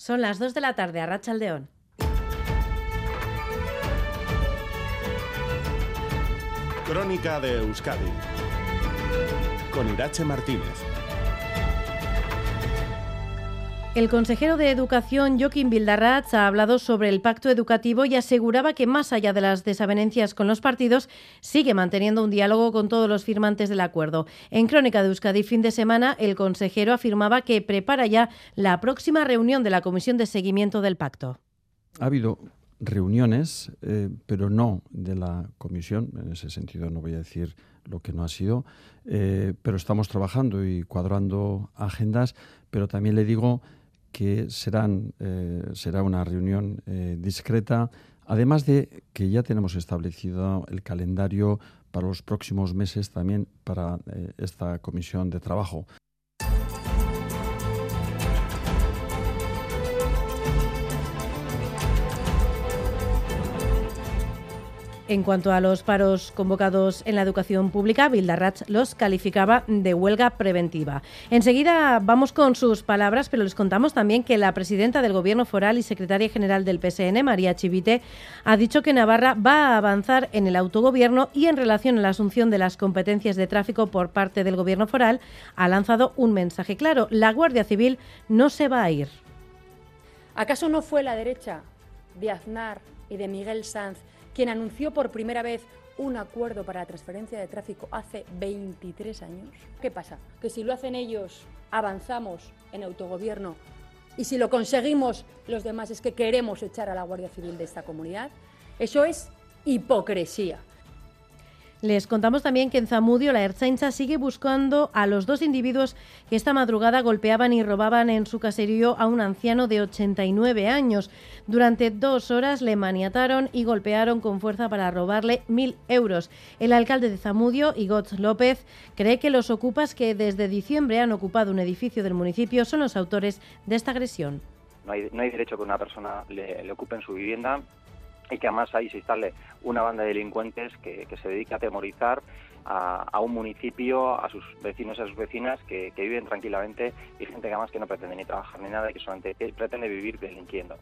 Son las 2 de la tarde a Rachaldeón. Crónica de Euskadi con Irache Martínez. El consejero de Educación, Joaquín Bildarratz, ha hablado sobre el pacto educativo y aseguraba que, más allá de las desavenencias con los partidos, sigue manteniendo un diálogo con todos los firmantes del acuerdo. En Crónica de Euskadi, fin de semana, el consejero afirmaba que prepara ya la próxima reunión de la Comisión de Seguimiento del Pacto. Ha habido reuniones, eh, pero no de la comisión. En ese sentido no voy a decir lo que no ha sido, eh, pero estamos trabajando y cuadrando agendas. Pero también le digo que serán, eh, será una reunión eh, discreta, además de que ya tenemos establecido el calendario para los próximos meses también para eh, esta comisión de trabajo. En cuanto a los paros convocados en la educación pública, Bildarratz los calificaba de huelga preventiva. Enseguida vamos con sus palabras, pero les contamos también que la presidenta del Gobierno Foral y secretaria general del PSN, María Chivite, ha dicho que Navarra va a avanzar en el autogobierno y en relación a la asunción de las competencias de tráfico por parte del Gobierno Foral, ha lanzado un mensaje claro. La Guardia Civil no se va a ir. ¿Acaso no fue la derecha de Aznar y de Miguel Sanz quien anunció por primera vez un acuerdo para la transferencia de tráfico hace 23 años. ¿Qué pasa? Que si lo hacen ellos, avanzamos en autogobierno y si lo conseguimos los demás es que queremos echar a la Guardia Civil de esta comunidad. Eso es hipocresía. Les contamos también que en Zamudio la Ertzaintza sigue buscando a los dos individuos que esta madrugada golpeaban y robaban en su caserío a un anciano de 89 años. Durante dos horas le maniataron y golpearon con fuerza para robarle mil euros. El alcalde de Zamudio, Igot López, cree que los ocupas que desde diciembre han ocupado un edificio del municipio son los autores de esta agresión. No hay, derecho que una persona le ocupe en su vivienda y que además ahí se instale una banda de delincuentes que, que se dedica a atemorizar a, un municipio, a sus vecinos y a sus vecinas que, que, viven tranquilamente y gente que además que no pretende ni trabajar ni nada y que solamente pretende vivir delinquiendo.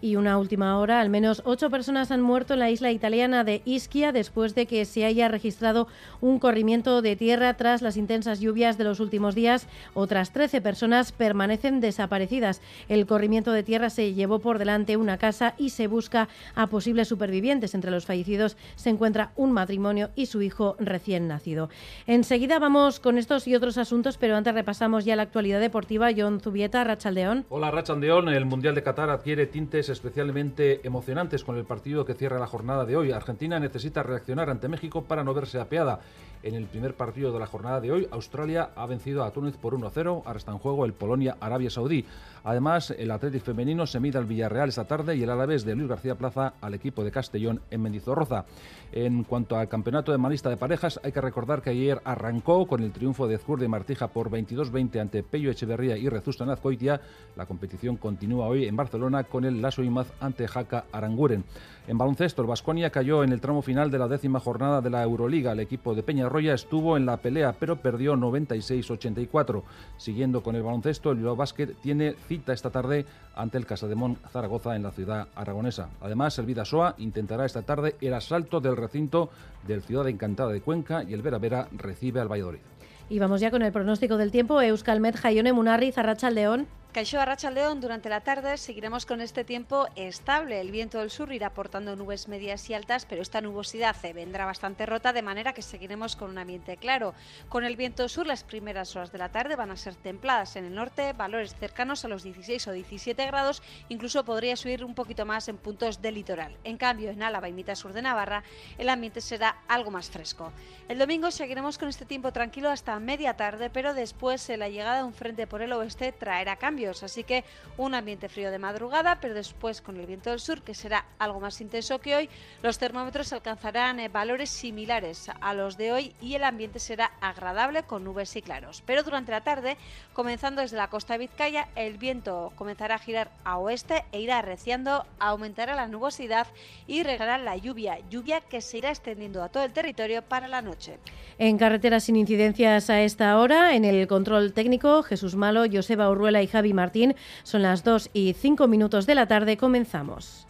Y una última hora, al menos ocho personas han muerto en la isla italiana de Ischia después de que se haya registrado un corrimiento de tierra tras las intensas lluvias de los últimos días. Otras 13 personas permanecen desaparecidas. El corrimiento de tierra se llevó por delante una casa y se busca a posibles supervivientes. Entre los fallecidos se encuentra un matrimonio y su hijo recién nacido. Enseguida vamos con estos y otros asuntos, pero antes repasamos ya la actualidad deportiva. John Zubieta, Rachaldeón. Hola, Rachaldeón. El Mundial de Qatar adquiere tintes especialmente emocionantes con el partido que cierra la jornada de hoy. Argentina necesita reaccionar ante México para no verse apeada. En el primer partido de la jornada de hoy, Australia ha vencido a Túnez por 1-0. Ahora está en juego el Polonia-Arabia Saudí. Además, el Atlético femenino se mide al Villarreal esta tarde y el Alavés de Luis García Plaza al equipo de Castellón en Mendizorroza. En cuanto al campeonato de malista de parejas, hay que recordar que ayer arrancó con el triunfo de Zkur de Martija por 22-20 ante Pello Echeverría y Rezusta Nazcoitia. La competición continúa hoy en Barcelona con el Lasso Imaz ante Jaca Aranguren. En baloncesto, el Vasconia cayó en el tramo final de la décima jornada de la Euroliga. El equipo de Peñarroya estuvo en la pelea, pero perdió 96-84. Siguiendo con el baloncesto, el Bilbao Basket tiene cita esta tarde ante el Casademón Zaragoza en la ciudad aragonesa. Además, el Vidasoa intentará esta tarde el asalto del recinto del Ciudad Encantada de Cuenca y el Vera Vera recibe al Valladolid. Y vamos ya con el pronóstico del tiempo. Euskalmet, Jaione Munarri, Zarracha León. Caixó Arracha León, durante la tarde seguiremos con este tiempo estable. El viento del sur irá aportando nubes medias y altas, pero esta nubosidad vendrá bastante rota, de manera que seguiremos con un ambiente claro. Con el viento sur, las primeras horas de la tarde van a ser templadas en el norte, valores cercanos a los 16 o 17 grados, incluso podría subir un poquito más en puntos del litoral. En cambio, en Álava y mitad sur de Navarra, el ambiente será algo más fresco. El domingo seguiremos con este tiempo tranquilo hasta media tarde, pero después la llegada de un frente por el oeste traerá cambios así que un ambiente frío de madrugada, pero después con el viento del sur, que será algo más intenso que hoy, los termómetros alcanzarán eh, valores similares a los de hoy y el ambiente será agradable con nubes y claros. Pero durante la tarde, comenzando desde la costa de Vizcaya, el viento comenzará a girar a oeste e irá arreciando, aumentará la nubosidad y regalará la lluvia, lluvia que se irá extendiendo a todo el territorio para la noche. En carreteras sin incidencias a esta hora, en el control técnico, Jesús Malo, Joseba Urruela y Javi Martín. Son las 2 y 5 minutos de la tarde. Comenzamos.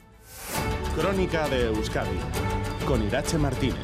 Crónica de Euskadi con Irache Martínez.